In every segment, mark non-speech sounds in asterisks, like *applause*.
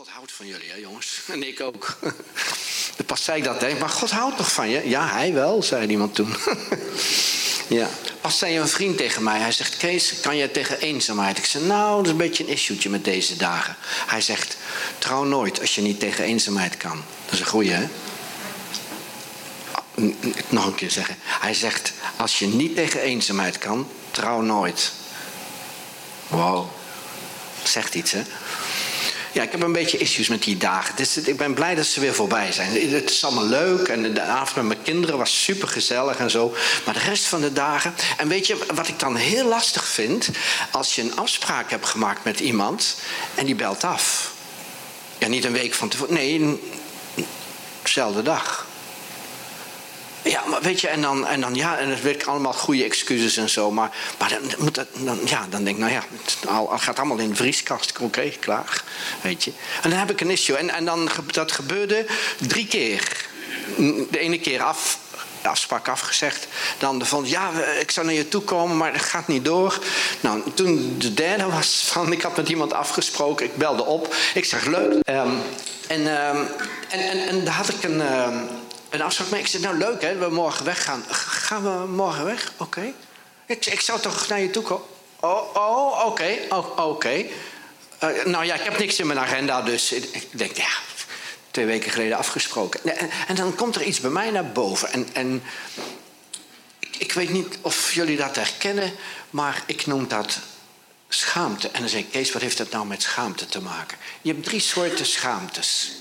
God houdt van jullie, hè jongens. *laughs* En ik ook. *laughs* Zei ik dat, hè. Maar God houdt toch van je? Ja, hij wel, zei iemand toen. *laughs* ja. Pas zei een vriend tegen mij. Hij zegt, Kees, kan je tegen eenzaamheid? Ik zei, nou, dat is een beetje een issue met deze dagen. Hij zegt, trouw nooit als je niet tegen eenzaamheid kan. Dat is een goeie, hè? Nog een keer zeggen. Hij zegt, als je niet tegen eenzaamheid kan, trouw nooit. Wow. Zegt iets, hè? Ja, ik heb een beetje issues met die dagen. Dus ik ben blij dat ze weer voorbij zijn. Het is allemaal leuk en de avond met mijn kinderen was super gezellig en zo. Maar de rest van de dagen. En weet je wat ik dan heel lastig vind? Als je een afspraak hebt gemaakt met iemand en die belt af. Ja, niet een week van tevoren. Nee, dezelfde dag. Ja, maar weet je, en dan, en dan ja, en het werkt allemaal goede excuses en zo. Maar, maar dan, moet dat, dan, ja, dan denk ik, nou ja, het gaat allemaal in de vrieskast. Oké, klaar. Weet je. En dan heb ik een issue. En, en dan, dat gebeurde drie keer. De ene keer af, de afspraak afgezegd. Dan van, ja, ik zou naar je toe komen, maar dat gaat niet door. Nou, toen de derde was van, ik had met iemand afgesproken. Ik belde op. Ik zeg, leuk. Um, en, um, en, en, daar had ik een... Um, een afspraak mee. Ik zei, nou leuk hè, we morgen weggaan. Gaan we morgen weg? Oké. Ik, ik zou toch naar je toe komen? Oh, oh oké, oh, oké. Uh, nou ja, ik heb niks in mijn agenda, dus ik, denk, ja, twee weken geleden afgesproken. En, en, dan komt er iets bij mij naar boven. En, en ik, ik weet niet of jullie dat herkennen, maar ik noem dat schaamte. En dan zeg ik, Kees, wat heeft dat nou met schaamte te maken? Je hebt drie soorten schaamtes.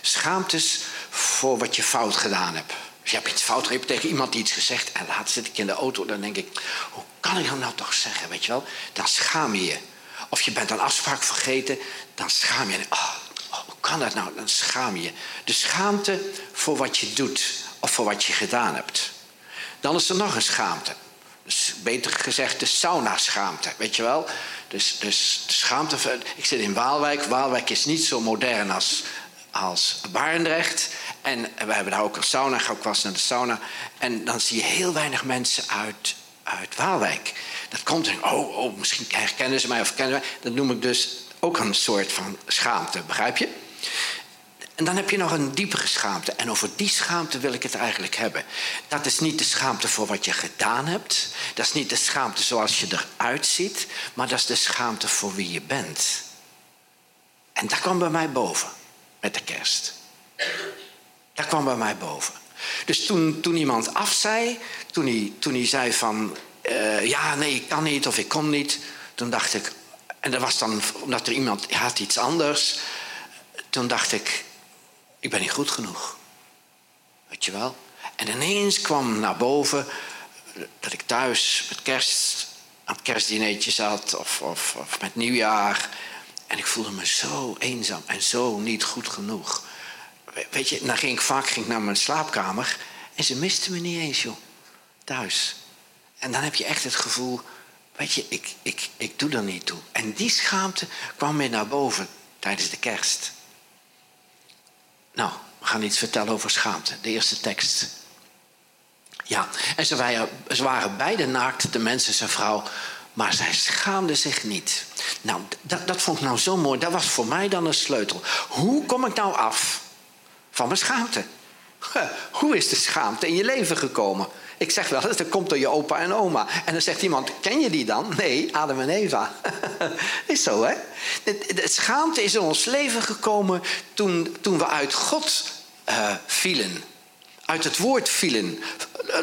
Schaamtes voor wat je fout gedaan hebt. Als je hebt iets fout, je hebt tegen iemand iets gezegd en later zit ik in de auto, dan denk ik, hoe kan ik dat nou toch zeggen, weet je wel? Dan schaam je je. Of je bent een afspraak vergeten, dan schaam je. Oh, oh, hoe kan dat nou? Dan schaam je je. De schaamte voor wat je doet of voor wat je gedaan hebt. Dan is er nog een schaamte. Dus beter gezegd de sauna-schaamte, weet je wel? Dus, dus de schaamte. Ik zit in Waalwijk. Waalwijk is niet zo modern als, als Barendrecht. En we hebben daar ook een sauna, ga ook eens naar de sauna. En dan zie je heel weinig mensen uit, uit Waalwijk. Dat komt en, oh, oh, misschien herkennen ze mij of kennen mij. Dat noem ik dus ook een soort van schaamte, begrijp je? En dan heb je nog een diepere schaamte. En over die schaamte wil ik het eigenlijk hebben. Dat is niet de schaamte voor wat je gedaan hebt. Dat is niet de schaamte zoals je eruit ziet. Maar dat is de schaamte voor wie je bent. En dat kwam bij mij boven met de kerst. Dat kwam bij mij boven. Dus toen, toen iemand afzei, toen hij, toen hij zei van... Uh, ja, nee, ik kan niet of ik kom niet. Toen dacht ik... En dat was dan omdat er iemand had iets anders. Toen dacht ik, ik ben niet goed genoeg. Weet je wel? En ineens kwam naar boven dat ik thuis met kerst aan het kerstdineetje zat of, of, of met nieuwjaar. En ik voelde me zo eenzaam en zo niet goed genoeg. Weet je, dan ging ik vaak ging ik naar mijn slaapkamer en ze misten me niet eens, joh. Thuis. En dan heb je echt het gevoel, weet je, ik, ik, ik doe er niet toe. En die schaamte kwam weer naar boven tijdens de kerst. Nou, we gaan iets vertellen over schaamte. De eerste tekst. Ja, en ze waren, waren beide naakt, de mens en zijn vrouw, maar zij schaamden zich niet. Nou, dat, dat vond ik nou zo mooi. Dat was voor mij dan een sleutel. Hoe kom ik nou af van mijn schaamte? Hoe is de schaamte in je leven gekomen? Ik zeg wel, dat komt door je opa en oma. En dan zegt iemand, ken je die dan? Nee, Adam en Eva. *laughs* is zo, hè? De, schaamte is in ons leven gekomen toen, toen we uit God uh, vielen uit het woord vielen,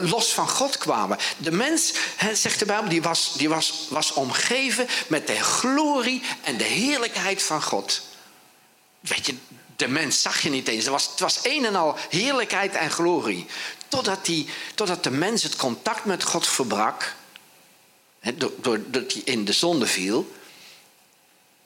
los van God kwamen. De mens, zegt de Bijbel, die, was, die was, was omgeven met de glorie en de heerlijkheid van God. Weet je, de mens zag je niet eens. Het was, het was een en al heerlijkheid en glorie. Totdat, die, totdat de mens het contact met God verbrak, doordat hij in de zonde viel.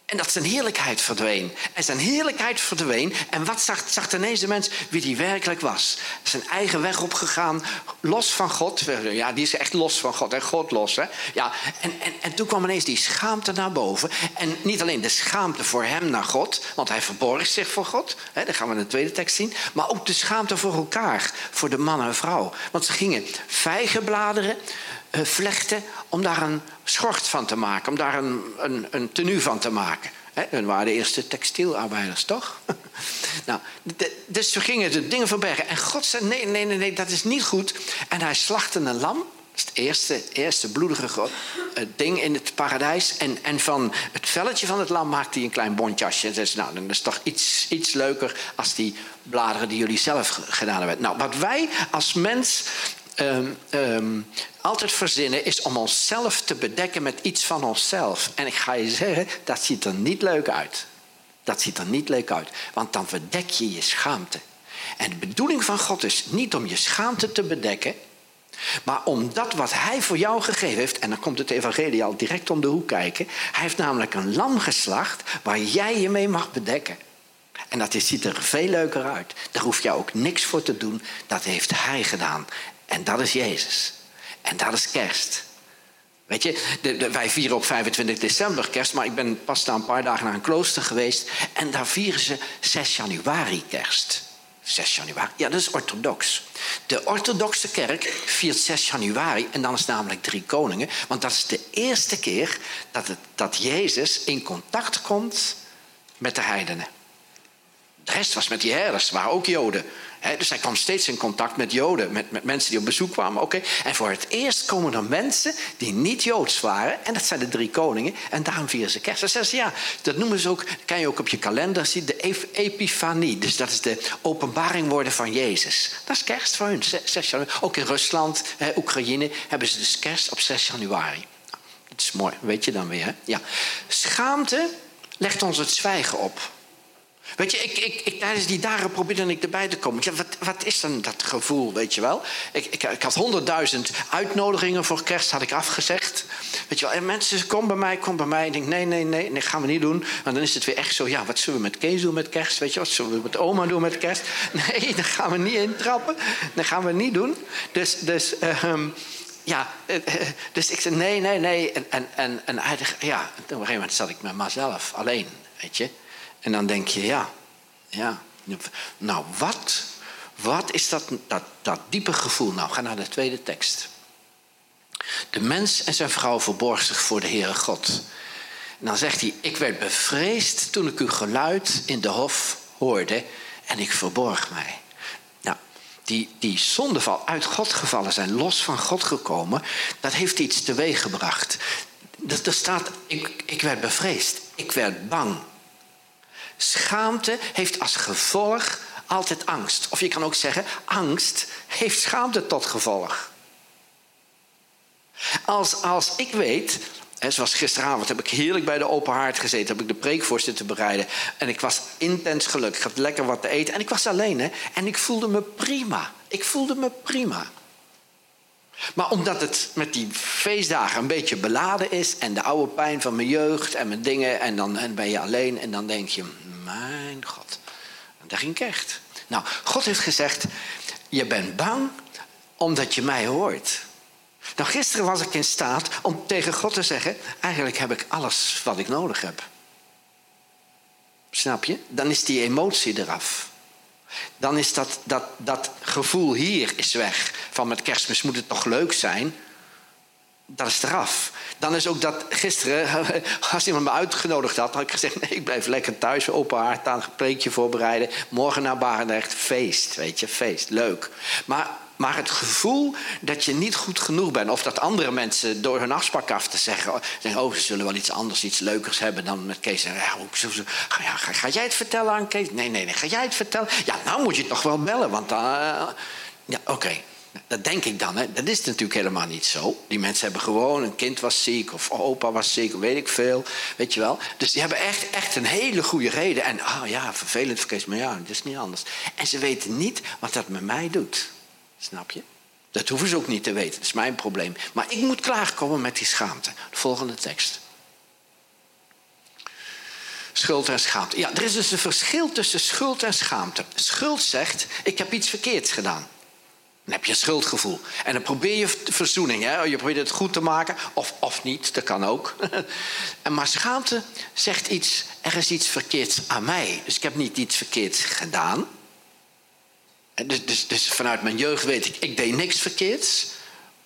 En dat zijn heerlijkheid verdween. En zijn heerlijkheid verdween. En wat zag, zag ineens de mens wie die werkelijk was? Zijn eigen weg opgegaan, los van God. Ja, die is echt los van God, en God los. Hè? Ja, en, en, en toen kwam ineens die schaamte naar boven. En niet alleen de schaamte voor hem naar God, want hij verborg zich voor God. Hè, dat gaan we in de tweede tekst zien. Maar ook de schaamte voor elkaar, voor de man en vrouw. Want ze gingen vijgenbladeren vlechten om daar een schort van te maken, om daar een, een, een tenue van te maken. He, waren de eerste textielarbeiders, toch? *laughs* nou, dus we gingen de dingen verbergen. En God zei, nee, nee, nee, nee, dat is niet goed. En hij slachtte een lam. Dat is het eerste, eerste bloedige uh, ding in het paradijs. En, en van het velletje van het lam maakte hij een klein bontjasje. En zei nou, dan is toch iets, iets leuker als die bladeren die jullie zelf gedaan hebben. Nou, wat wij als mens um, um, altijd verzinnen is om onszelf te bedekken met iets van onszelf. En ik ga je zeggen, dat ziet er niet leuk uit. Dat ziet er niet leuk uit, want dan verdek je je schaamte. En de bedoeling van God is niet om je schaamte te bedekken, maar om dat wat Hij voor jou gegeven heeft, en dan komt het evangelie al direct om de hoek kijken. Hij heeft namelijk een lam geslacht waar jij je mee mag bedekken. En dat ziet er veel leuker uit. Daar hoef je ook niks voor te doen. Dat heeft Hij gedaan. En dat is Jezus. En dat is kerst. Weet je, de, wij vieren op 25 december kerst, maar ik ben pas na een paar dagen naar een klooster geweest. En daar vieren ze 6 januari kerst. 6 januari, ja, dat is orthodox. De orthodoxe kerk viert 6 januari en dan is namelijk drie koningen. Want dat is de eerste keer dat, het, dat Jezus in contact komt met de heidenen. De rest was met die herders, waren ook Joden dus hij kwam steeds in contact met Joden, met, met mensen die op bezoek kwamen. Oké, En voor het eerst komen er mensen die niet Joods waren. En dat zijn de drie koningen. En daarom vieren ze kerst. zeggen ze, ja, dat noemen ze ook, kan je ook op je kalender zien, de epifanie. Dus dat is de openbaring worden van Jezus. Dat is kerst voor hun, 6 januari. Ook in Rusland, Oekraïne, hebben ze dus kerst op 6 januari. Dat is mooi, weet je dan weer. Hè? Ja. Schaamte legt ons het zwijgen op. Weet je, ik, ik, ik, tijdens die dagen probeerde ik erbij te komen. Ja, wat, wat is dan dat gevoel, weet je wel? Ik, ik, ik had honderdduizend uitnodigingen voor kerst, had ik afgezegd. Weet je wel, en mensen, kom bij mij, kom bij mij. Ik denk, nee, nee, nee, dat gaan we niet doen. En dan is het weer echt zo, ja, wat zullen we met Kees doen met kerst? Weet je wat zullen we met oma doen met kerst? *laughs* Nee, dat gaan we niet intrappen. Dat gaan we niet doen. Dus, dus uh, ja, eh, eh, dus ik zei, nee, nee, nee. En, en, en, en ja, op een gegeven moment zat ik met mezelf alleen, weet je. En dan denk je, ja, ja. Nou, wat, wat is dat, dat, dat diepe gevoel? Nou, ga naar de tweede tekst. De mens en zijn vrouw verborg zich voor de Heere God. En dan zegt hij, ik werd bevreesd toen ik uw geluid in de hof hoorde en ik verborg mij. Nou, die, die zondeval, uit God gevallen zijn, los van God gekomen, dat heeft iets teweeggebracht. Er staat, ik, ik werd bevreesd, ik werd bang. Schaamte heeft als gevolg altijd angst. Of je kan ook zeggen, angst heeft schaamte tot gevolg. Als, als ik weet, hè, zoals gisteravond heb ik heerlijk bij de open haard gezeten, heb ik de preek voor zitten bereiden. En ik was intens gelukkig, ik had lekker wat te eten. En ik was alleen hè, en ik voelde me prima. Ik voelde me prima. Maar omdat het met die feestdagen een beetje beladen is en de oude pijn van mijn jeugd en mijn dingen, en dan en ben je alleen en dan denk je, mijn God, daar ging ik echt. Nou, God heeft gezegd, je bent bang omdat je mij hoort. Nou, gisteren was ik in staat om tegen God te zeggen, eigenlijk heb ik alles wat ik nodig heb. Snap je? Dan is die emotie eraf. Dan is dat, dat, dat gevoel hier is weg. Van met kerstmis moet het toch leuk zijn. Dat is eraf. Dan is ook dat gisteren, *laughs* als iemand me uitgenodigd had, had ik gezegd: nee, ik blijf lekker thuis, open haard aan, een preekje voorbereiden. Morgen naar Barendrecht, feest, weet je, feest, leuk. Maar, maar het gevoel dat je niet goed genoeg bent, of dat andere mensen door hun afspraak af te zeggen: zeggen, oh, ze zullen wel iets anders, iets leukers hebben dan met Kees. Ja, ga, ga, jij het vertellen aan Kees? Nee, nee, nee, ga jij het vertellen? Ja, nou moet je het toch wel bellen, want dan. Uh, ja, oké. Dat denk ik dan. Hè. Dat is natuurlijk helemaal niet zo. Die mensen hebben gewoon, een kind was ziek of opa was ziek, weet ik veel. Weet je wel. Dus die hebben echt, echt een hele goede reden. En oh ja, vervelend verkeerd, maar ja, dat is niet anders. En ze weten niet wat dat met mij doet. Snap je? Dat hoeven ze ook niet te weten. Dat is mijn probleem. Maar ik moet klaarkomen met die schaamte. De volgende tekst. Schuld en schaamte. Ja, er is dus een verschil tussen schuld en schaamte. Schuld zegt, ik heb iets verkeerds gedaan. Dan heb je een schuldgevoel. En dan probeer je verzoening. Hè? Je probeert het goed te maken. Of, of niet, dat kan ook. *laughs* en maar schaamte zegt iets. Er is iets verkeerds aan mij. Dus ik heb niet iets verkeerds gedaan. Dus, dus, dus vanuit mijn jeugd weet ik, ik deed niks verkeerds.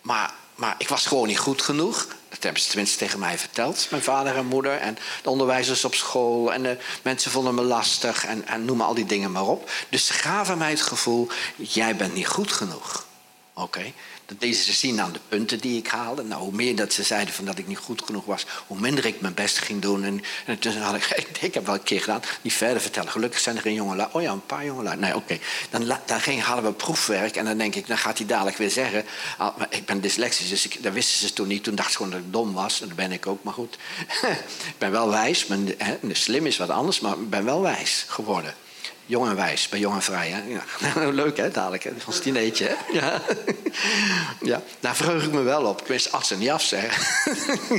Maar, maar ik was gewoon niet goed genoeg. Dat hebben ze tenminste tegen mij verteld, mijn vader en moeder. En de onderwijzers op school. En de mensen vonden me lastig. En, en noem al die dingen maar op. Dus ze gaven mij het gevoel: jij bent niet goed genoeg. Oké. Dat deden ze zien aan de punten die ik haalde. Nou, hoe meer dat ze zeiden van dat ik niet goed genoeg was, hoe minder ik mijn best ging doen. En, en toen had ik, *laughs* ik, heb wel een keer gedaan, niet verder vertellen. Gelukkig zijn er geen jongelui. Oh ja, een paar jongelui. Nee, oké. Dan, dan ging, hadden we proefwerk en dan denk ik, dan gaat hij dadelijk weer zeggen. Ah, maar ik ben dyslexisch, dus ik, dat wisten ze toen niet. Toen dacht ze gewoon dat ik dom was. En dat ben ik ook, maar goed. *laughs* ik ben wel wijs. Ben, hè, slim is wat anders, maar ik ben wel wijs geworden. Jong en wijs, bij Jong en Vrij. Hè? Ja. *laughs* Leuk hè, dadelijk. Hè? Ons dineetje. Hè? Ja. ja, daar verheug ik me wel op. Wist als ze niet afzeggen.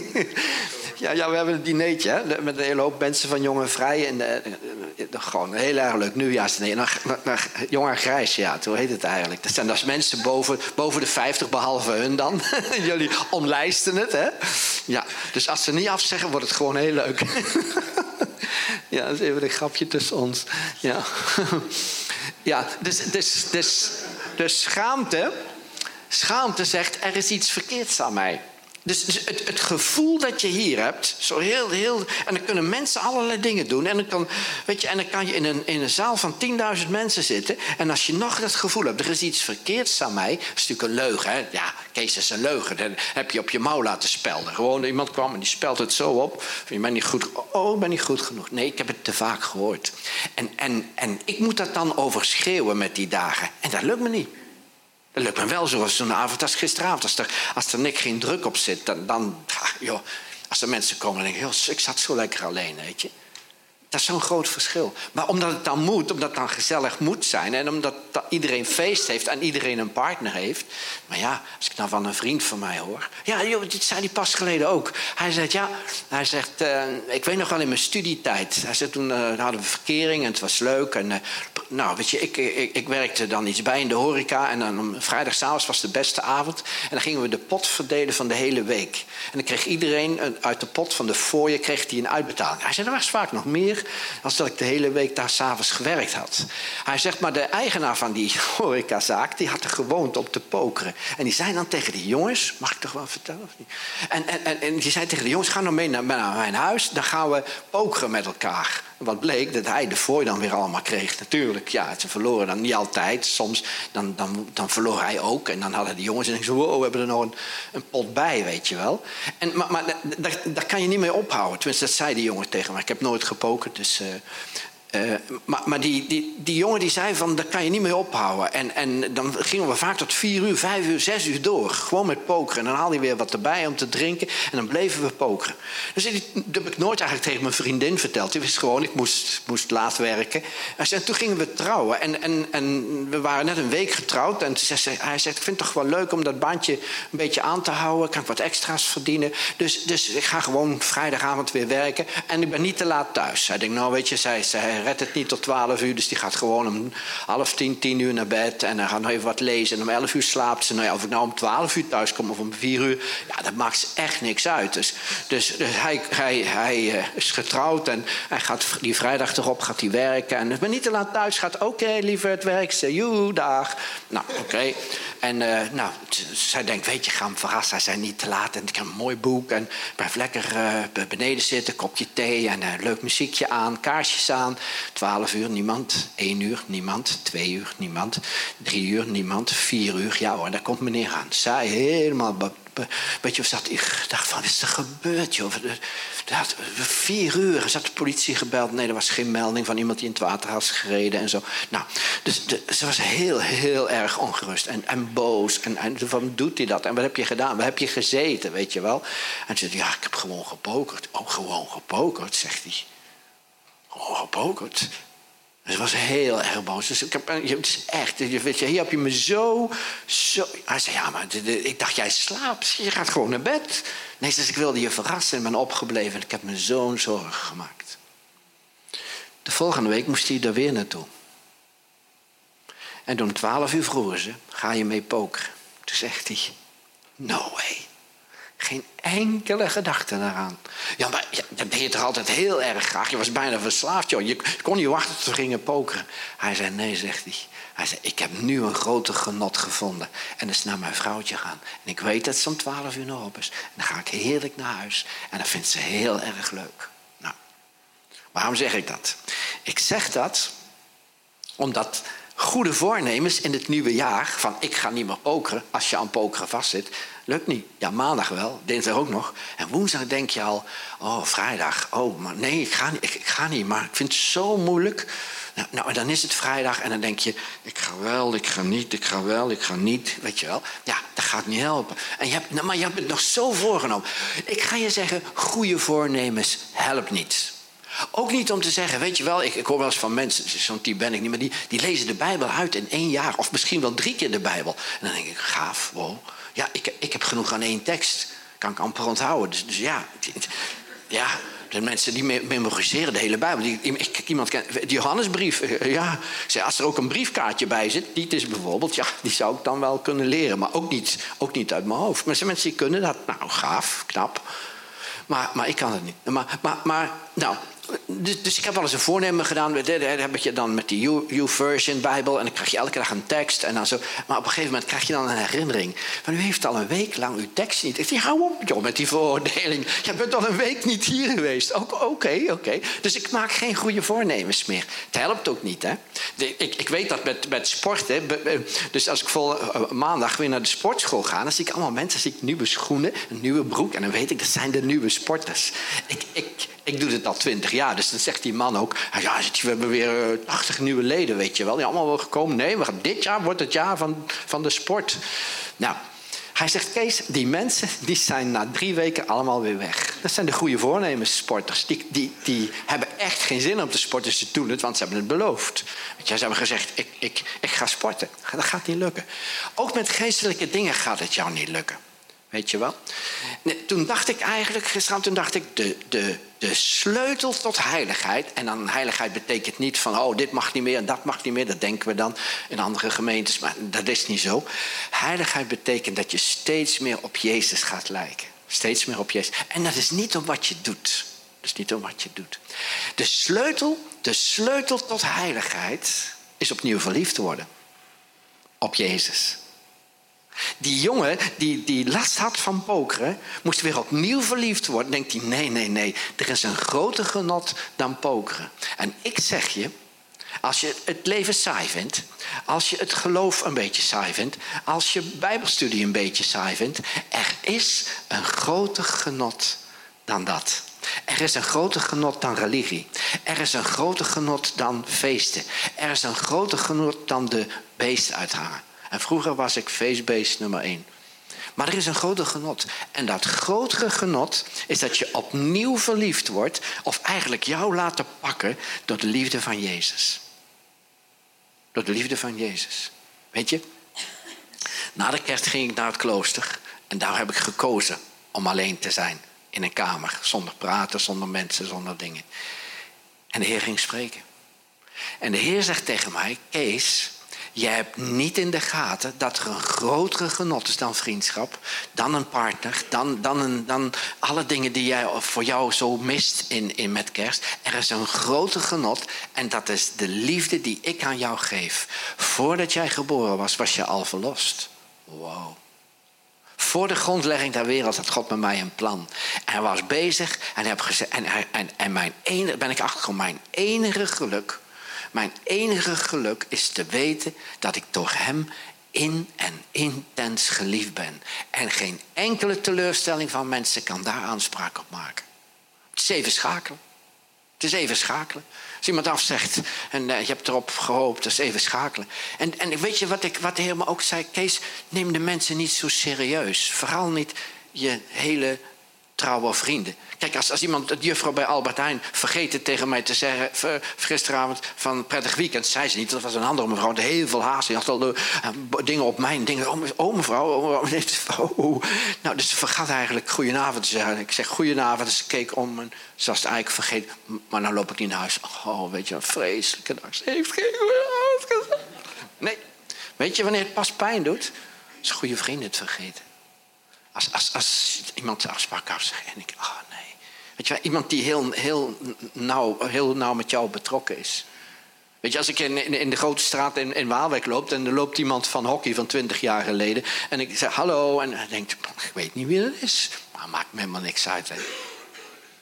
*laughs* ja, ja, we hebben een dineetje hè? met een hele hoop mensen van Jong en Vrij. En, uh, gewoon heel erg leuk nieuwjaarsdiner. Nee, Jong en Grijs, ja, hoe heet het eigenlijk? Dat zijn dus mensen boven, boven de 50, behalve hun dan. *laughs* Jullie omlijsten het, hè? Ja, dus als ze niet afzeggen, wordt het gewoon heel leuk. Ja, dat is even een grapje tussen ons. Ja, ja dus, dus, dus, dus schaamte, schaamte zegt, er is iets verkeerds aan mij. Dus, het, het, gevoel dat je hier hebt, zo heel, heel. En dan kunnen mensen allerlei dingen doen. En dan kan, weet je, en dan kan je in een, in een zaal van 10.000 mensen zitten. En als je nog dat gevoel hebt, er is iets verkeerds aan mij. Dat is natuurlijk een leugen. Hè? Ja, Kees is een leugen. Dan heb je op je mouw laten spelden. Gewoon iemand kwam en die spelt het zo op. Je bent niet goed. Oh, ik ben niet goed genoeg. Nee, ik heb het te vaak gehoord. En, en, en ik moet dat dan overschreeuwen met die dagen. En dat lukt me niet. Dat lukt me wel zoals zo'n avond als gisteravond. Als er, als er niks geen druk op zit, dan, dan joh, als er mensen komen, dan denk ik, ik zat zo lekker alleen, weet je. Dat is zo'n groot verschil. Maar omdat het dan moet, omdat het dan gezellig moet zijn... en omdat iedereen feest heeft en iedereen een partner heeft... maar ja, als ik dan van een vriend van mij hoor... ja, joh, dit zei hij pas geleden ook. Hij zegt, ja, hij zegt, uh, ik weet nog wel in mijn studietijd... hij zei, toen uh, hadden we verkering en het was leuk... en uh, nou, weet je, ik, ik, ik, werkte dan iets bij in de horeca... en dan vrijdagavond was de beste avond... en dan gingen we de pot verdelen van de hele week. En dan kreeg iedereen uit de pot van de fooie kreeg die een uitbetaling. Hij zei, er was vaak nog meer als dat ik de hele week daar s'avonds gewerkt had. Hij zegt, maar de eigenaar van die *laughs* horecazaak, die had er gewoond om te pokeren. En die zei dan tegen die jongens, mag ik toch wel vertellen? En, en, en, die zei tegen de jongens, ga nou mee naar mijn huis, dan gaan we pokeren met elkaar. Wat bleek dat hij de fooi dan weer allemaal kreeg. Natuurlijk, ja, ze verloren dan niet altijd. Soms dan, dan, dan verloor hij ook. En dan hadden de jongens en zo, wow, we hebben er nog een, een pot bij, weet je wel. En, maar maar daar, daar kan je niet mee ophouden. Tenminste, dat zei die jongen tegen me. Ik heb nooit gepokerd, dus... Uh, uh, maar, maar die, die, die, jongen die zei van, daar kan je niet mee ophouden. En, en dan gingen we vaak tot vier uur, vijf uur, zes uur door. Gewoon met pokeren. En dan haalde hij weer wat erbij om te drinken. En dan bleven we pokeren. Dus dat heb ik nooit eigenlijk tegen mijn vriendin verteld. Die wist gewoon, ik moest, moest laat werken. En toen gingen we trouwen. En, en, en we waren net een week getrouwd. En hij zegt, ik vind het toch wel leuk om dat bandje een beetje aan te houden. Kan ik wat extra's verdienen. Dus, dus ik ga gewoon vrijdagavond weer werken. En ik ben niet te laat thuis. Hij denkt, nou weet je, zij, zij redt het niet tot 12 uur. Dus die gaat gewoon om half tien, tien uur naar bed. En dan gaat nog even wat lezen. En om 11 uur slaapt ze. Nou ja, of ik nou om 12 uur thuis kom of om 4 uur. Ja, dat maakt echt niks uit. Dus, dus, dus hij, hij, hij uh, is getrouwd. En hij gaat die vrijdag erop gaat hij werken. En ben niet te laat thuis. Gaat oké, liever het werk. Ze, joe, dag. Nou, oké. En uh, nou, zij denkt, weet je, ga hem verrassen. Hij zei niet te laat. En ik heb een mooi boek. En blijf lekker uh, beneden zitten. Kopje thee en leuk muziekje aan. Kaarsjes aan. 12 uur niemand, 1 uur niemand, 2 uur niemand, 3 uur niemand, 4 uur. Ja hoor, daar komt meneer aan. Zij helemaal Weet je, zat, ik dacht van, wat is er gebeurd, joh? Dat, vier uur zat de politie gebeld. Nee, er was geen melding van iemand die in het water had gereden en zo. Nou, dus ze was heel, heel erg ongerust en, en boos. En, en van, doet hij dat? En wat heb je gedaan? Waar heb je gezeten, weet je wel? En ze zei, ja, ik heb gewoon gepokerd. Oh, gewoon gepokerd, zegt hij. Oh, gepokerd. Ze was heel erg boos. Dus het is echt, weet je, hier heb je me zo, zo... Hij zei, ja, maar ik dacht, jij slaapt. Je gaat gewoon naar bed. Nee, dus ik wilde je verrassen en ben opgebleven. En ik heb me zo'n zorgen gemaakt. De volgende week moest hij er weer naartoe. En om twaalf uur vroegen ze, ga je mee pokeren? Toen zegt hij, no way. Geen enkele gedachte daaraan. Ja, maar ja, dat deed je toch altijd heel erg graag. Je was bijna verslaafd, joh. Je kon niet wachten tot we gingen pokeren. Hij zei, nee, zegt hij. Hij zei, ik heb nu een grote genot gevonden. En dat is naar mijn vrouwtje gaan. En ik weet dat het om twaalf uur nog op is. En dan ga ik heerlijk naar huis. En dat vindt ze heel erg leuk. Nou, waarom zeg ik dat? Ik zeg dat omdat goede voornemens in het nieuwe jaar... van ik ga niet meer pokeren als je aan pokeren vastzit... lukt niet. Ja, maandag wel, dinsdag ook nog. En woensdag denk je al, oh, vrijdag. Oh, maar nee, ik ga niet, ik, ga niet maar ik vind het zo moeilijk... Nou, nou, dan is het vrijdag en dan denk je... ik ga wel, ik ga niet, ik ga wel, ik ga niet. Weet je wel? Ja, dat gaat niet helpen. En je hebt, nou, maar je hebt het nog zo voorgenomen. Ik ga je zeggen, goede voornemens helpt niet. Ook niet om te zeggen, weet je wel, ik, ik hoor wel eens van mensen, zo'n type ben ik niet, maar die, die lezen de Bijbel uit in één jaar. Of misschien wel drie keer de Bijbel. En dan denk ik, gaaf, wow. Ja, ik, ik heb genoeg aan één tekst. Kan ik amper onthouden. Dus, dus ja, *laughs* ja, de mensen die memoriseren de hele Bijbel. Die, ik, iemand ken, de Johannesbrief. *laughs* Ja, als er ook een briefkaartje bij zit, die is bijvoorbeeld, ja, die zou ik dan wel kunnen leren. Maar ook niet, ook niet uit mijn hoofd. Maar zijn mensen die kunnen dat. Nou, gaaf, knap. Maar, maar ik kan het niet. Maar, maar, maar nou, dus, dus, ik heb wel eens een voornemen gedaan. Heb je dan met die U-version Bijbel. En dan krijg je elke dag een tekst. En dan zo. Maar op een gegeven moment krijg je dan een herinnering. Van u heeft al een week lang uw tekst niet. Ik zeg, hou op joh, met die veroordeling. Je bent al een week niet hier geweest. Oké, oké. Dus ik maak geen goede voornemens meer. Het helpt ook niet. Hè? ik, ik weet dat met, met sporten. Dus als ik vol eh, maandag weer naar de sportschool ga. Dan zie ik allemaal mensen. zie ik nieuwe schoenen, een nieuwe broek. En dan weet ik, dat zijn de nieuwe sporters. Ik, ik, ik doe dit al twintig jaar, dus dan zegt die man ook... ja, we hebben weer 80 eh, nieuwe leden, weet je wel. Die allemaal wel gekomen. Nee, we dit jaar wordt het jaar van, van de sport. Nou, hij zegt, Kees, die mensen die zijn na drie weken allemaal weer weg. Dat zijn de goede voornemens sporters. Die, die, hebben echt geen zin om te sporten. Ze doen het, want ze hebben het beloofd. Je, ze hebben gezegd, ik, ik, ik ga sporten. Dat gaat niet lukken. Ook met geestelijke dingen gaat het jou niet lukken. Weet je wel? toen dacht ik eigenlijk, gisteravond, toen dacht ik, de, de, de sleutel tot heiligheid. En dan heiligheid betekent niet van, oh, dit mag niet meer en dat mag niet meer. Dat denken we dan in andere gemeentes, maar dat is niet zo. Heiligheid betekent dat je steeds meer op Jezus gaat lijken. Steeds meer op Jezus. En dat is niet om wat je doet. Dat is niet om wat je doet. De sleutel, de sleutel tot heiligheid is opnieuw verliefd worden. Op Jezus. Die jongen die, die last had van pokeren, moest weer opnieuw verliefd worden. Denkt hij, nee, nee, nee, er is een groter genot dan pokeren. En ik zeg je, als je het leven saai vindt, als je het geloof een beetje saai vindt, als je bijbelstudie een beetje saai vindt, er is een groter genot dan dat. Er is een groter genot dan religie. Er is een groter genot dan feesten. Er is een groter genot dan de beesten uithangen. En vroeger was ik feestbeest nummer één. Maar er is een groter genot. En dat grotere genot is dat je opnieuw verliefd wordt, of eigenlijk jou laten pakken door de liefde van Jezus. Door de liefde van Jezus. Weet je, na de kerst ging ik naar het klooster en daar heb ik gekozen om alleen te zijn in een kamer, zonder praten, zonder mensen, zonder dingen. En de Heer ging spreken. En de Heer zegt tegen mij: Kees, je hebt niet in de gaten dat er een grotere genot is dan vriendschap, dan een partner, dan, dan, dan alle dingen die jij voor jou zo mist in, in met kerst. Er is een groter genot en dat is de liefde die ik aan jou geef. Voordat jij geboren was, was je al verlost. Wow. Voor de grondlegging der wereld had God met mij een plan. En hij was bezig en, heb en, en, en mijn enige, ben ik achtergekomen, mijn enige geluk mijn enige geluk is te weten dat ik door Hem in en intens geliefd ben. En geen enkele teleurstelling van mensen kan daar aanspraak op maken. Het is even schakelen. Het is even schakelen. Als iemand afzegt en uh, je hebt erop gehoopt, dat is even schakelen. En, en weet je wat, ik, wat de Heer me ook zei? Kees, neem de mensen niet zo serieus. Vooral niet je hele trouwe vrienden. Kijk, als, als iemand, de juffrouw bij Albert Heijn, vergeten tegen mij te zeggen gisteravond van prettig weekend, zei ze niet. Dat was een andere mevrouw, die heel veel haast. Die had al uh, dingen op mijn dingen. Oh, oh mevrouw, oh, oh, *laughs* oh, Nou, dus ze vergat eigenlijk goedenavond te zeggen. Ik zeg goedenavond, dus ze keek om en ze was eigenlijk vergeten. Maar nou loop ik niet naar huis. Oh, weet je, een vreselijke dag. Ze heeft geen goedenavond gezegd. Nee, weet je wanneer het pas pijn doet? Als goede vrienden het vergeten. Als, als, iemand de afspraak afzegt en ik, oh nee. Weet je iemand die heel, heel, nauw, heel nauw met jou betrokken is. Weet je, als ik in, in, de grote straat in, in Waalwijk loop... en er loopt iemand van hockey van 20 jaar geleden... en ik zeg hallo en hij denkt, ik weet niet wie dat is. Maar maakt me helemaal niks uit. Hè.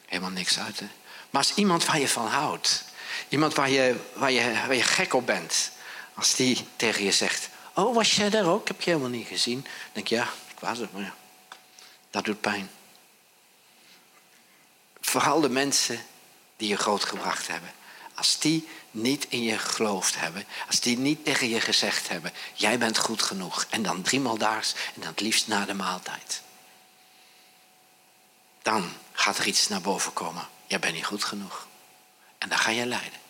Helemaal niks uit. Hè. Maar als iemand waar je van houdt... iemand waar je, waar, je, waar je gek op bent... als die tegen je zegt... oh, was jij daar ook? Heb je helemaal niet gezien. Dan denk je, ja, ik was maar ja. Dat doet pijn. Vooral de mensen die je grootgebracht hebben. Als die niet in je geloofd hebben. Als die niet tegen je gezegd hebben. Jij bent goed genoeg. En dan driemaal daags en dan het liefst na de maaltijd. Dan gaat er iets naar boven komen. Jij bent niet goed genoeg. En dan ga je lijden.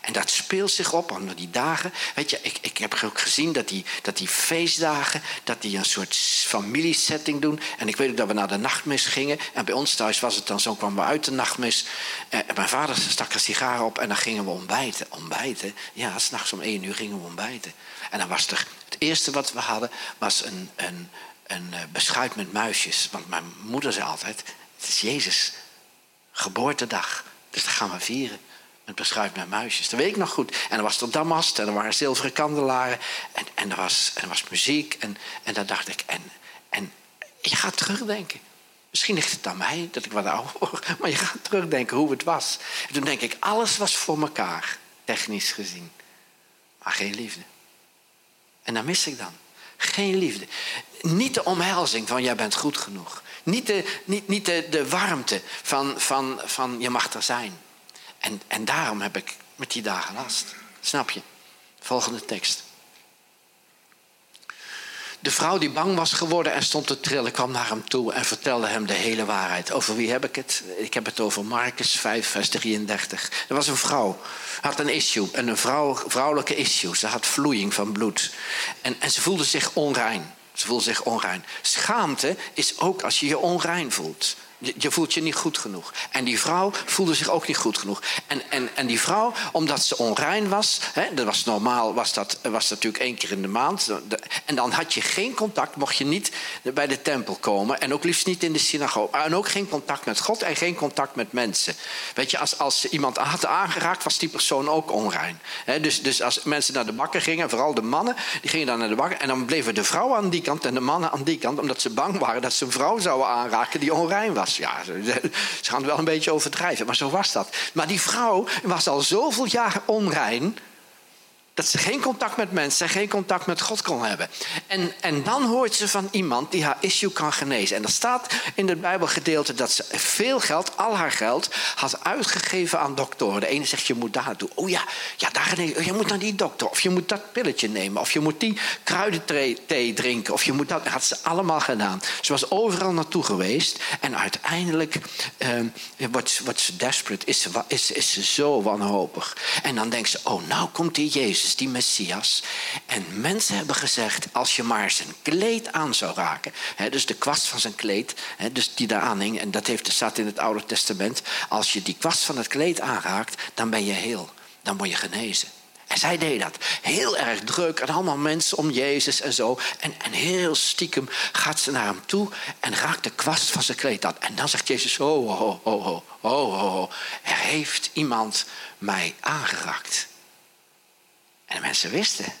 En dat speelt zich op onder die dagen. Weet je, ik, ik heb ook gezien dat die, dat die feestdagen, dat die een soort familiesetting doen. En ik weet ook dat we naar de nachtmis gingen. En bij ons thuis was het dan zo, kwamen we uit de nachtmis. En mijn vader stak een sigaar op en dan gingen we ontbijten. Ontbijten? Ja, s'nachts om één uur gingen we ontbijten. En dan was er, het eerste wat we hadden, was een, een, een eh, beschuit met muisjes. Want mijn moeder zei altijd, het is Jezus geboortedag. Dus dat gaan we vieren. Met beschuit met muisjes. Dat weet ik nog goed. En er was er damast en er waren zilveren kandelaren. En, en, er, was, en er was muziek. En, en dan dacht ik, en, en je gaat terugdenken. Misschien ligt het aan mij dat ik wat ouder *laughs* word. Maar je gaat terugdenken hoe het was. En toen denk ik, alles was voor elkaar. Technisch gezien. Maar geen liefde. En daar mis ik dan. Geen liefde. Niet de omhelzing van jij bent goed genoeg. Niet de, niet, niet de, de warmte van, van, van je mag er zijn. En, en daarom heb ik met die dagen last. Snap je? Volgende tekst. De vrouw die bang was geworden en stond te trillen, kwam naar hem toe en vertelde hem de hele waarheid. Over wie heb ik het? Ik heb het over Marcus 5, vers 33. Er was een vrouw, had een issue, en een vrouw, vrouwelijke issue. Ze had vloeiing van bloed. En, en ze voelde zich onrein. Ze voelde zich onrein. Schaamte is ook als je je onrein voelt. Je, voelt je niet goed genoeg. En die vrouw voelde zich ook niet goed genoeg. En, en, en die vrouw, omdat ze onrein was, hè, dat was normaal, was dat, was natuurlijk één keer in de maand. En dan had je geen contact, mocht je niet bij de tempel komen. En ook liefst niet in de synagoge. En ook geen contact met God en geen contact met mensen. Weet je, als, als iemand had aangeraakt, was die persoon ook onrein. dus, dus als mensen naar de bakker gingen, vooral de mannen, die gingen dan naar de bakker. En dan bleven de vrouwen aan die kant en de mannen aan die kant, omdat ze bang waren dat ze een vrouw zouden aanraken die onrein was. Ja, ze gaan wel een beetje overdrijven, maar zo was dat. Maar die vrouw was al zoveel jaar onrein dat ze geen contact met mensen en geen contact met God kon hebben. En, en dan hoort ze van iemand die haar issue kan genezen. En er staat in het Bijbelgedeelte dat ze veel geld, al haar geld, had uitgegeven aan doktoren. De ene zegt, je moet daar naartoe. Oh ja, ja daar, je moet naar die dokter. Of je moet dat pilletje nemen. Of je moet die kruidenthee drinken. Of je moet dat. Dat had ze allemaal gedaan. Ze was overal naartoe geweest. En uiteindelijk uh, wordt, wordt ze desperate. Is ze, is, is ze zo wanhopig. En dan denkt ze, oh nou komt die Jezus die Messias. En mensen hebben gezegd, als je maar zijn kleed aan zou raken, hè, dus de kwast van zijn kleed, hè, dus die daar aanhing, en dat heeft, staat in het Oude Testament, als je die kwast van het kleed aanraakt, dan ben je heel, dan word je genezen. En zij deed dat. Heel erg druk. En allemaal mensen om Jezus en zo. En, en heel stiekem gaat ze naar hem toe en raakt de kwast van zijn kleed aan. En dan zegt Jezus: Oh, oh, oh, oh, oh, oh, oh. Er heeft iemand mij aangeraakt. En de mensen wisten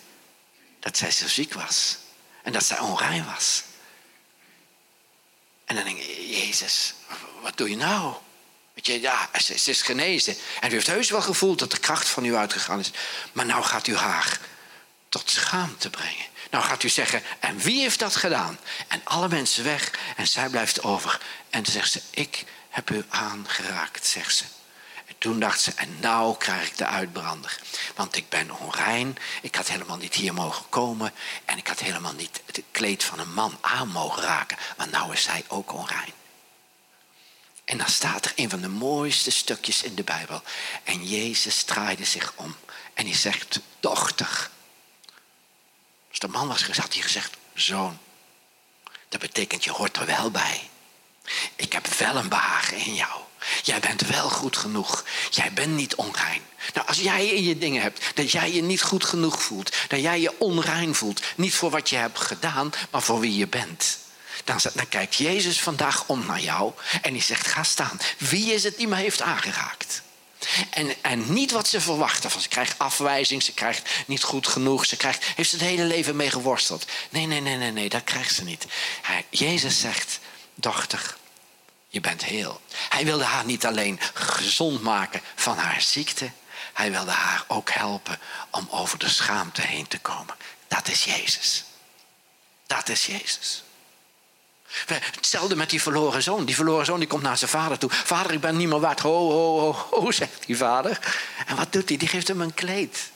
dat zij zo ziek was. En dat zij onrein was. En dan denk ik, Jezus, wat doe je nou? Weet je, ja, ze, is genezen. En u heeft heus wel gevoeld dat de kracht van u uitgegaan is. Maar nou gaat u haar tot schaamte brengen. Nou gaat u zeggen, en wie heeft dat gedaan? En alle mensen weg en zij blijft over. En dan zegt ze, ik heb u aangeraakt, zegt ze. Toen dacht ze, en nou krijg ik de uitbrander. Want ik ben onrein, ik had helemaal niet hier mogen komen... en ik had helemaal niet het kleed van een man aan mogen raken... want nou is zij ook onrein. En dan staat er een van de mooiste stukjes in de Bijbel. En Jezus draaide zich om en hij zegt, dochter. Als de man was gezegd, hij gezegd, zoon. Dat betekent, je hoort er wel bij. Ik heb wel een behagen in jou. Jij bent wel goed genoeg. Jij bent niet onrein. Nou, als jij in je dingen hebt dat jij je niet goed genoeg voelt, dat jij je onrein voelt, niet voor wat je hebt gedaan, maar voor wie je bent, dan, dan kijkt Jezus vandaag om naar jou en die zegt: Ga staan. Wie is het die me heeft aangeraakt? En, en niet wat ze verwachten. Van ze krijgt afwijzing, ze krijgt niet goed genoeg, ze krijgt, heeft ze het hele leven mee geworsteld. Nee, nee, nee, nee, nee, dat krijgt ze niet. Hij, Jezus zegt: Dochter, je bent heel. Hij wilde haar niet alleen gezond maken van haar ziekte, hij wilde haar ook helpen om over de schaamte heen te komen. Dat is Jezus. Dat is Jezus. Hetzelfde met die verloren zoon. Die verloren zoon die komt naar zijn vader toe. Vader, ik ben niet meer waard. Ho, ho, ho, ho, zegt die vader. En wat doet hij? Die geeft hem een kleed.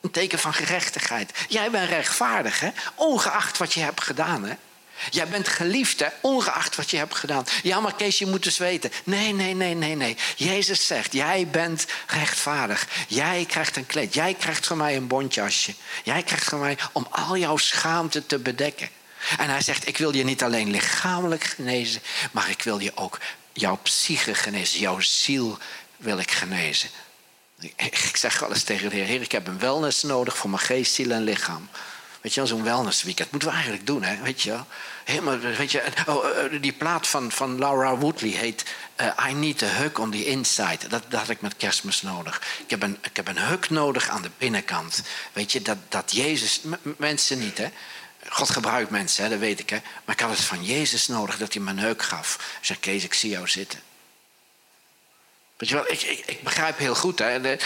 Een teken van gerechtigheid. Jij bent rechtvaardig, hè? Ongeacht wat je hebt gedaan, hè? Jij bent geliefd, ongeacht wat je hebt gedaan. Ja, maar Kees, je moet dus weten. Nee, nee, nee, nee, nee. Jezus zegt, jij bent rechtvaardig. Jij krijgt een kleed. Jij krijgt van mij een bontjasje. Jij krijgt van mij om al jouw schaamte te bedekken. En hij zegt, ik wil je niet alleen lichamelijk genezen, maar ik wil je ook jouw psyche genezen. Jouw ziel wil ik genezen. Ik zeg wel eens tegen de Heer, Heer, ik heb een wellness nodig voor mijn geest, ziel en lichaam. Weet je wel, zo'n wellness weekend. Moeten we eigenlijk doen, hè? Weet je? Helemaal, weet je, oh, eh, die plaat van, van Laura Woodley heet uh, I Need a Hug on the Inside. Dat, dat had ik met kerstmis nodig. Ik heb, een, ik heb een hug nodig aan de binnenkant. Weet je, dat, dat Jezus... Mensen niet, hè? God gebruikt mensen, hè, dat weet ik. Hè? Maar ik had het van Jezus nodig dat hij me een heuk gaf. Zei, Kees, ik zie jou zitten. Weet wel, ik, ik, ik begrijp heel goed. Hè? De,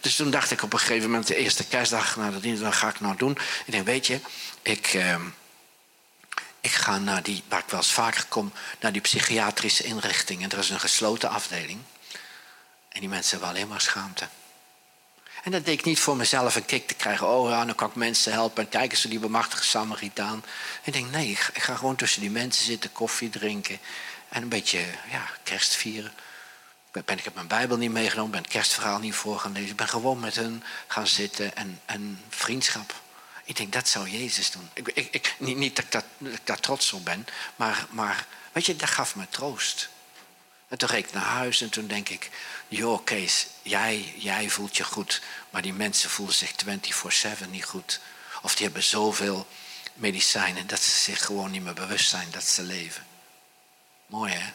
dus toen dacht ik op een gegeven moment, de eerste kerstdag, nou, dat wat ga ik nou doen? Ik denk, weet je, ik, uh, ik ga naar die, waar ik wel eens vaker kom, naar die psychiatrische inrichting. En er is een gesloten afdeling. En die mensen hebben alleen maar schaamte. En dat deed ik niet voor mezelf een kick te krijgen. Oh ja, dan kan ik mensen helpen. En kijken ze die bemachtige Samaritaan. Ik denk, nee, ik ga gewoon tussen die mensen zitten, koffie drinken. En een beetje ja, kerst vieren. Ben, ik heb mijn Bijbel niet meegenomen, ben het kerstverhaal niet voor gaan lezen. Ik ben gewoon met hen gaan zitten en, en vriendschap. Ik denk, dat zou Jezus doen. Ik, ik, ik niet, dat, dat, dat ik daar trots op ben, maar, maar weet je, dat gaf me troost. En toen reed ik naar huis en toen denk ik, joh Kees, jij, jij voelt je goed, maar die mensen voelen zich 24-7 niet goed. Of die hebben zoveel medicijnen dat ze zich gewoon niet meer bewust zijn dat ze leven. Mooi hè?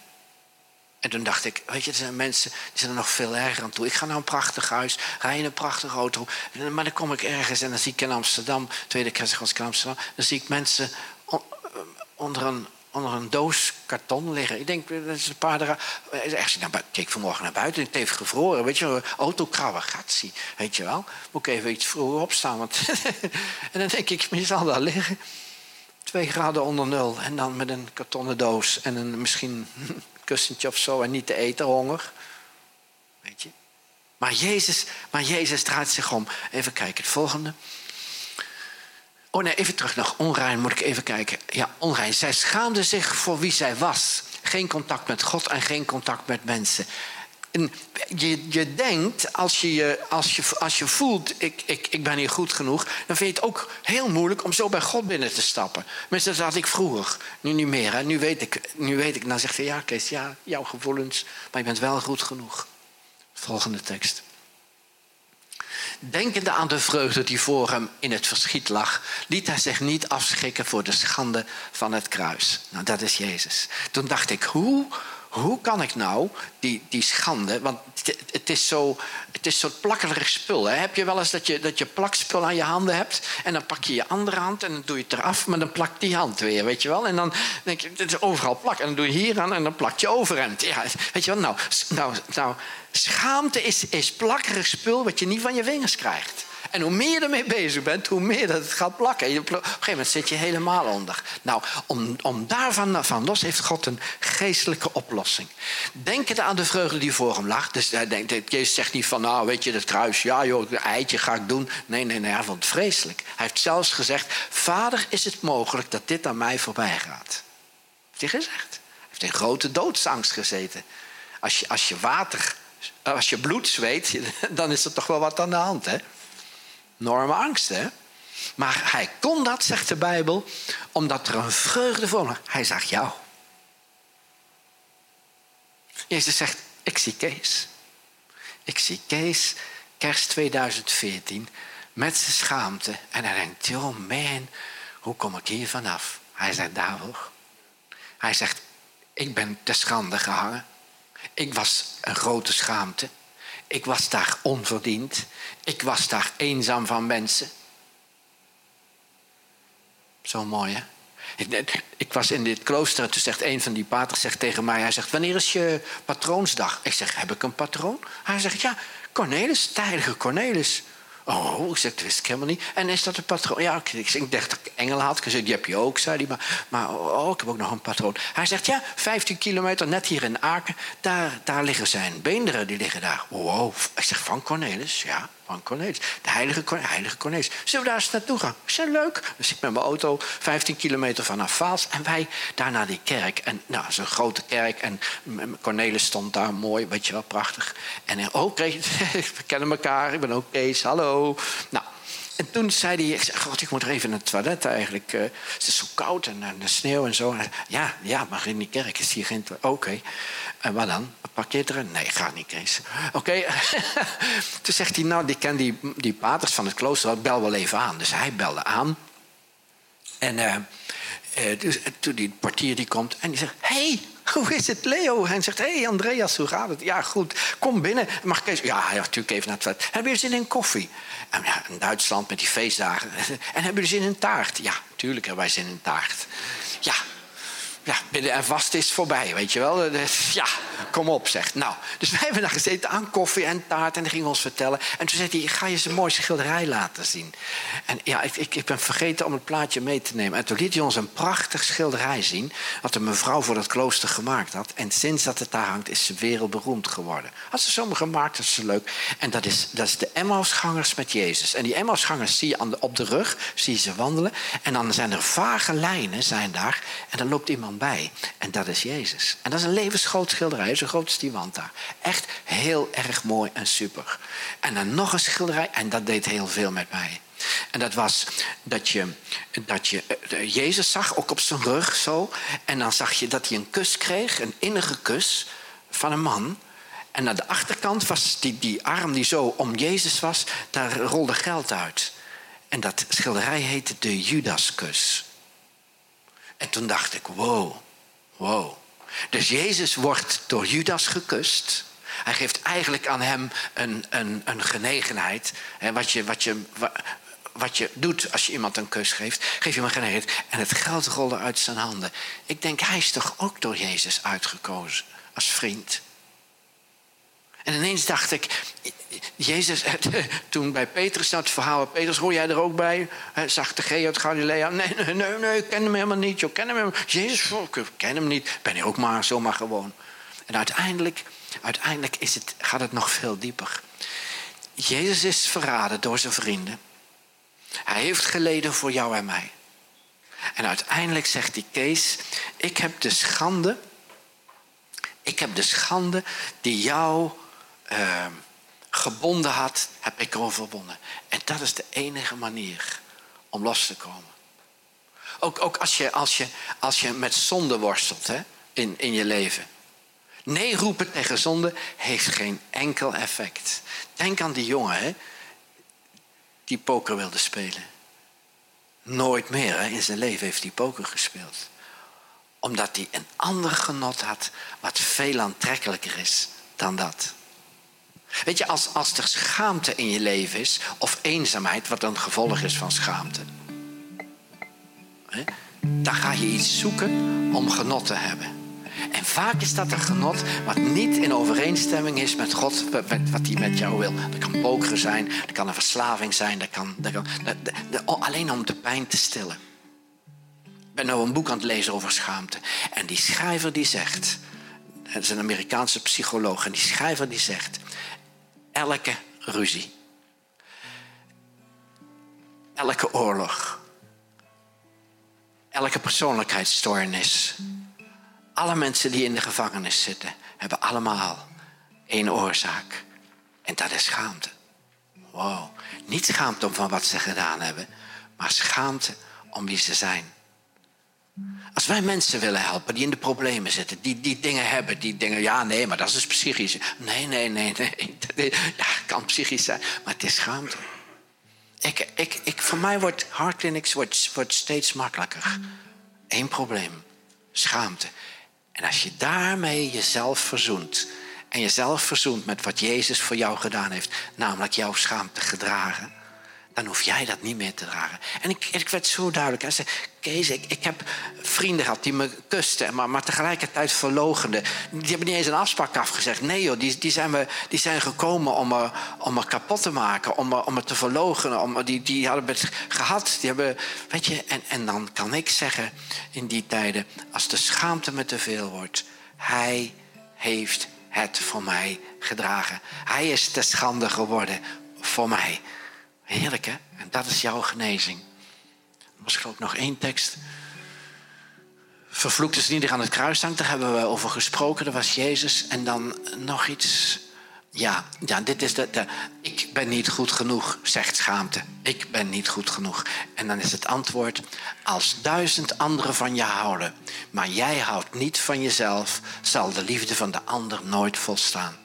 En toen dacht ik, weet je, er zijn mensen die zijn er nog veel erger aan toe. Ik ga naar een prachtig huis, rij in een prachtige auto. Maar dan kom ik ergens en dan zie ik in Amsterdam, tweede ik in Amsterdam, dan zie ik mensen onder een onder een doos karton liggen. Ik denk, dat is een paar dagen. Ik nou, keek vanmorgen naar buiten en het heeft gevroren. Weet je, autokrabben, gatsie. Weet je wel. Moet ik even iets vroeger opstaan. Want *laughs* en dan denk ik, je zal daar liggen. Twee graden onder nul. En dan met een kartonnen doos en een, misschien kussentje of zo. En niet te eten, honger. Weet je. Maar Jezus, maar Jezus draait zich om. Even kijken, het volgende. Oh nee, even terug nog. Onrein moet ik even kijken. Ja, onrein. Zij schaamde zich voor wie zij was. Geen contact met God en geen contact met mensen. Je, je denkt, als je, als je, als je voelt, ik, ik, ik ben hier goed genoeg... dan vind je het ook heel moeilijk om zo bij God binnen te stappen. Mensen, dat had ik vroeger. Nu niet meer. Hè. Nu, weet ik, nu weet ik, dan zegt hij, ja Kees, ja, jouw gevoelens... maar je bent wel goed genoeg. Volgende tekst. Denkende aan de vreugde die voor hem in het verschiet lag, liet hij zich niet afschrikken voor de schande van het kruis. Nou, dat is Jezus. Toen dacht ik, hoe, hoe kan ik nou die, die schande, want het is zo, het is zo'n plakkerig spul. Hè? Heb je wel eens dat je, dat je plakspul aan je handen hebt en dan pak je je andere hand en dan doe je het eraf, maar dan plakt die hand weer, weet je wel? En dan denk je, het is overal plak en dan doe je hier aan en dan plakt je overhemd. Ja, weet je wel? Nou, nou, nou Schaamte is, is plakkerig spul wat je niet van je vingers krijgt. En hoe meer je ermee bezig bent, hoe meer dat het gaat plakken. op een gegeven moment zit je helemaal onder. Nou, om, om daarvan van los heeft God een geestelijke oplossing. Denk aan de vreugde die voor hem lag. Dus hij denkt, Jezus zegt niet van, nou weet je, dat kruis, ja joh, een eitje ga ik doen. Nee, nee, nee, hij vond het vreselijk. Hij heeft zelfs gezegd, vader is het mogelijk dat dit aan mij voorbij gaat. Heeft hij gezegd. Hij heeft in grote doodsangst gezeten. Als je, als je water als je bloed zweet, *laughs* dan is er toch wel wat aan de hand, hè? Enorme angst? Maar hij kon dat, zegt de Bijbel, omdat er een vreugde voor. Hij zag jou. Jezus zegt, ik zie Kees. Ik zie Kees, kerst 2014, met zijn schaamte. En hij denkt, oh man, hoe kom ik hier vanaf? Hij zegt, David, Hij zegt, ik ben te schande gehangen. Ik was een grote schaamte. Ik was daar onverdiend. Ik was daar eenzaam van mensen. Zo mooi, hè? Ik, was in dit klooster en toen zegt een van die paters zegt tegen mij... hij zegt, wanneer is je patroonsdag? Ik zeg, heb ik een patroon? Hij zegt, ja, Cornelis, heilige Cornelis. Oh, ik zeg, dat wist ik helemaal niet. En is dat een patroon? Ja, ik, dacht dat ik engelen had. Ik zei, die heb je ook, zei hij. Maar, maar oh, ik heb ook nog een patroon. Hij zegt, ja, 15 kilometer, net hier in Aken. Daar, daar liggen zijn beenderen, die liggen daar. Wow. Ik zeg, van Cornelis? Ja, van Cornelis. De heilige, heilige Cornelis. Zullen we daar eens naartoe gaan? Ik zeg, leuk. Dus ik met mijn auto 15 kilometer vanaf Vaals. En wij daar naar die kerk. En nou, is een grote kerk. En Cornelis stond daar mooi, weet je wel, prachtig. En ook kreeg *laughs* we kennen elkaar. Ik ben ook Kees, hallo. Nou, en toen zei hij, ik zei, god, ik moet er even naar het toilet eigenlijk. Uh, het is zo koud en, de sneeuw en zo. Ja, ja, maar in die kerk is hier geen toilet. Oké. En wat dan? Parkeert Nee, gaat niet, Kees. Oké. *laughs* toen zegt hij, nou, die ken die, die paters van het klooster, bel wel even aan. Dus hij belde aan. En uh, uh, dus, toen die portier die komt en die zegt, hey, *laughs* hoe is het, Leo? En zegt, hé hey Andreas, hoe gaat het? Ja, goed, kom binnen. Mag Kees? Ja, ja, natuurlijk even naar het toilet. Hebben jullie zin in koffie? En ja, in Duitsland met die feestdagen. *laughs* En hebben jullie zin in taart? Ja, natuurlijk hebben wij zin in taart. Ja, ja, bidden en vast is voorbij, weet je wel. *laughs* Ja, kom op, zegt. Nou, dus wij hebben daar gezeten aan koffie en taart en gingen we ons vertellen. En toen zei hij, ga je zijn mooie schilderij laten zien. En ja, ik, ik, ik ben vergeten om het plaatje mee te nemen. En toen liet hij ons een prachtig schilderij zien, wat een mevrouw voor dat klooster gemaakt had. En sinds dat het daar hangt, is ze wereldberoemd geworden. Had ze zomaar gemaakt, dat is leuk. En dat is, dat is de Emmausgangers met Jezus. En die Emmausgangers zie je aan op de rug, zie je ze wandelen. En dan zijn er vage lijnen, zijn daar. En dan loopt iemand bij. En dat is Jezus. En dat is een levensgroot schilderij, zo groot is die wand daar. Echt heel erg mooi en super. En dan nog een schilderij, en dat deed heel veel met mij. En dat was dat je, dat je eh, Jezus zag, ook op zijn rug zo. En dan zag je dat hij een kus kreeg, een innige kus van een man. En aan de achterkant was die, die arm die zo om Jezus was, daar rolde geld uit. En dat schilderij heette de Judaskus. En toen dacht ik, wow, wow. Dus Jezus wordt door Judas gekust. Hij geeft eigenlijk aan hem een, een, een genegenheid. Hè, wat, je, wat, je, wat je doet als je iemand een kus geeft, geef je hem een genegenheid. En het geld rolde uit zijn handen. Ik denk, hij is toch ook door Jezus uitgekozen als vriend. En ineens dacht ik, Jezus, *laughs* toen bij Petrus dat verhaal, Petrus, hoor jij er ook bij? Zag de G uit Galilea. Nee, nee, nee, ik ken hem helemaal niet. Ik ken hem. Jezus, ik ken hem niet. Ben je ook maar zomaar gewoon. En uiteindelijk, uiteindelijk is het, gaat het nog veel dieper. Jezus is verraden door zijn vrienden. Hij heeft geleden voor jou en mij. En uiteindelijk zegt die Kees, ik heb de schande, ik heb de schande die jou uh, gebonden had, heb ik overwonnen. En dat is de enige manier om los te komen. Ook, ook als, je, als, je, als je met zonde worstelt hè, in, in je leven. Nee roepen tegen zonde heeft geen enkel effect. Denk aan die jongen hè, die poker wilde spelen. Nooit meer in zijn leven heeft hij poker gespeeld. Omdat hij een ander genot had wat veel aantrekkelijker is dan dat. Weet je, als, als er schaamte in je leven is, of eenzaamheid, wat een gevolg is van schaamte, hè, dan ga je iets zoeken om genot te hebben. En vaak is dat een genot wat niet in overeenstemming is met God, wat hij met jou wil. Dat kan pokeren zijn, dat kan een verslaving zijn, dat kan, dat kan alleen om de pijn te stillen. Ik ben nu een boek aan het lezen over schaamte. En die schrijver die zegt, het is een Amerikaanse psycholoog, en die schrijver die zegt, elke ruzie, elke oorlog, elke persoonlijkheidsstoornis, alle mensen die in de gevangenis zitten, hebben allemaal één oorzaak. En dat is schaamte. Wow. Niet schaamte om van wat ze gedaan hebben, maar schaamte om wie ze zijn. Als wij mensen willen helpen die in de problemen zitten, die, die dingen hebben, die dingen, ja, nee, maar dat is dus psychisch. Nee, nee, nee, nee. *laughs* Kan psychisch zijn, maar het is schaamte. Ik, ik, ik, voor mij wordt Heart Clinics wordt, wordt steeds makkelijker. Eén probleem. Schaamte. En als je daarmee jezelf verzoent. En jezelf verzoent met wat Jezus voor jou gedaan heeft. Namelijk jouw schaamte gedragen dan hoef jij dat niet meer te dragen. En ik, ik werd zo duidelijk. Hij zei, Kees, ik, heb vrienden gehad die me kusten, maar, maar tegelijkertijd verlogenden. Die hebben niet eens een afspraak afgezegd. Nee joh, die, die, zijn, me, die zijn gekomen om me, om me kapot te maken, om me, om me te verlogenen. Om, die, die hadden het gehad. Die hebben, weet je, en, en dan kan ik zeggen in die tijden, als de schaamte me te veel wordt, hij heeft het voor mij gedragen. Hij is te schande geworden voor mij. Heerlijk hè? En dat is jouw genezing. Misschien ook nog één tekst. Vervloekt is niet aan het kruis hangt, daar hebben we over gesproken. Dat was Jezus. En dan nog iets. Ja, ja dit is de. Ik ben niet goed genoeg, zegt schaamte. Ik ben niet goed genoeg. En dan is het antwoord. Als duizend anderen van je houden, maar jij houdt niet van jezelf, zal de liefde van de ander nooit volstaan.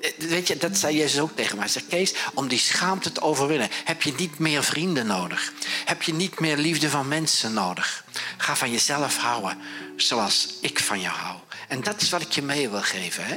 Eh, weet je, dat zei Jezus ook tegen mij. Hij zegt, Kees, om die schaamte te overwinnen... heb je niet meer vrienden nodig. Heb je niet meer liefde van mensen nodig. Ga van jezelf houden zoals ik van jou hou. En dat is wat ik je mee wil geven. Hè?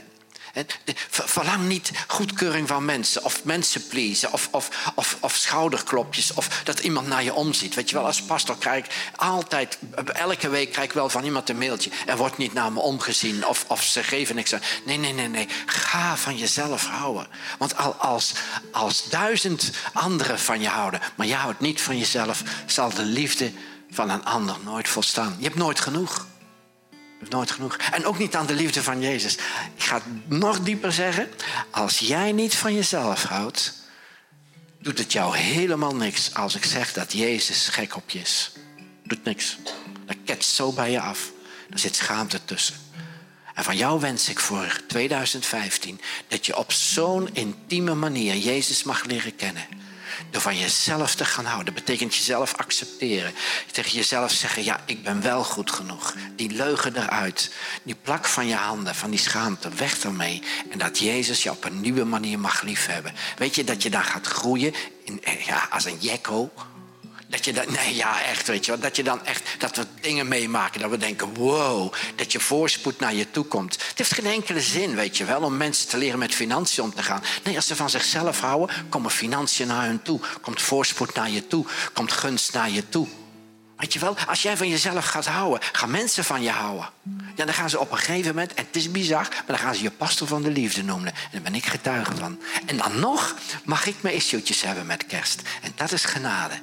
Verlang niet goedkeuring van mensen of mensen pleasen of, of, of, schouderklopjes of dat iemand naar je omziet. Weet je wel, als pastor krijg ik altijd, elke week krijg ik wel van iemand een mailtje. Er wordt niet naar me omgezien of, of ze geven niks aan. Nee, nee, nee, nee. Ga van jezelf houden. Want als, als duizend anderen van je houden, maar je houdt niet van jezelf, zal de liefde van een ander nooit volstaan. Je hebt nooit genoeg nooit genoeg. En ook niet aan de liefde van Jezus. Ik ga het nog dieper zeggen. Als jij niet van jezelf houdt, doet het jou helemaal niks als ik zeg dat Jezus gek op je is. Doet niks. Dat ketst zo bij je af. Er zit schaamte tussen. En van jou wens ik voor 2015 dat je op zo'n intieme manier Jezus mag leren kennen door van jezelf te gaan houden. Dat betekent jezelf accepteren. Tegen jezelf zeggen, ja, ik ben wel goed genoeg. Die leugen eruit. Die plak van je handen, van die schaamte, weg ermee. En dat Jezus je op een nieuwe manier mag liefhebben. Weet je, dat je daar gaat groeien in, ja, als een jekko dat je dan, nee, ja, echt, weet je. Dat je dan echt, dat we dingen meemaken. Dat we denken, wow, dat je voorspoed naar je toe komt. Het heeft geen enkele zin, weet je wel, om mensen te leren met financiën om te gaan. Nee, als ze van zichzelf houden, komen financiën naar hun toe. Komt voorspoed naar je toe. Komt gunst naar je toe. Weet je wel, als jij van jezelf gaat houden, gaan mensen van je houden. Ja, dan gaan ze op een gegeven moment, en het is bizar, maar dan gaan ze je pastor van de liefde noemen. En daar ben ik getuige van. En dan nog mag ik mijn issuetjes hebben met kerst. En dat is genade.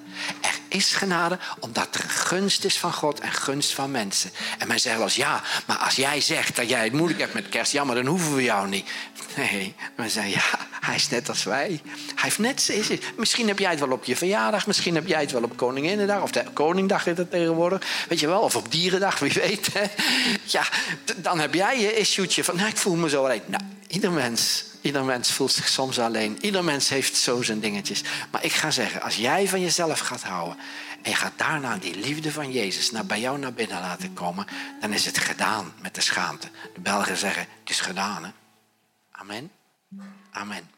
Is genade omdat er gunst is van God en gunst van mensen. En men zegt als ja, maar als jij zegt dat jij het moeilijk hebt met kerst, ja, maar dan hoeven we jou niet. Nee, men zeggen ja, hij is net als wij. Hij heeft net, misschien heb jij het wel op je verjaardag, misschien heb jij het wel op Koninginnedag of de Koningdag is het tegenwoordig. Weet je wel, of op Dierendag, wie weet. Ja, dan heb jij je issue'tje van, nou, ik voel me zo alleen. Nou, ieder mens, ieder mens voelt zich soms alleen. Ieder mens heeft zo zijn dingetjes. Maar ik ga zeggen, als jij van jezelf gaat houden en je gaat daarna die liefde van Jezus naar bij jou naar binnen laten komen, dan is het gedaan met de schaamte. De Belgen zeggen, het is gedaan. Hè? Amen. Amen.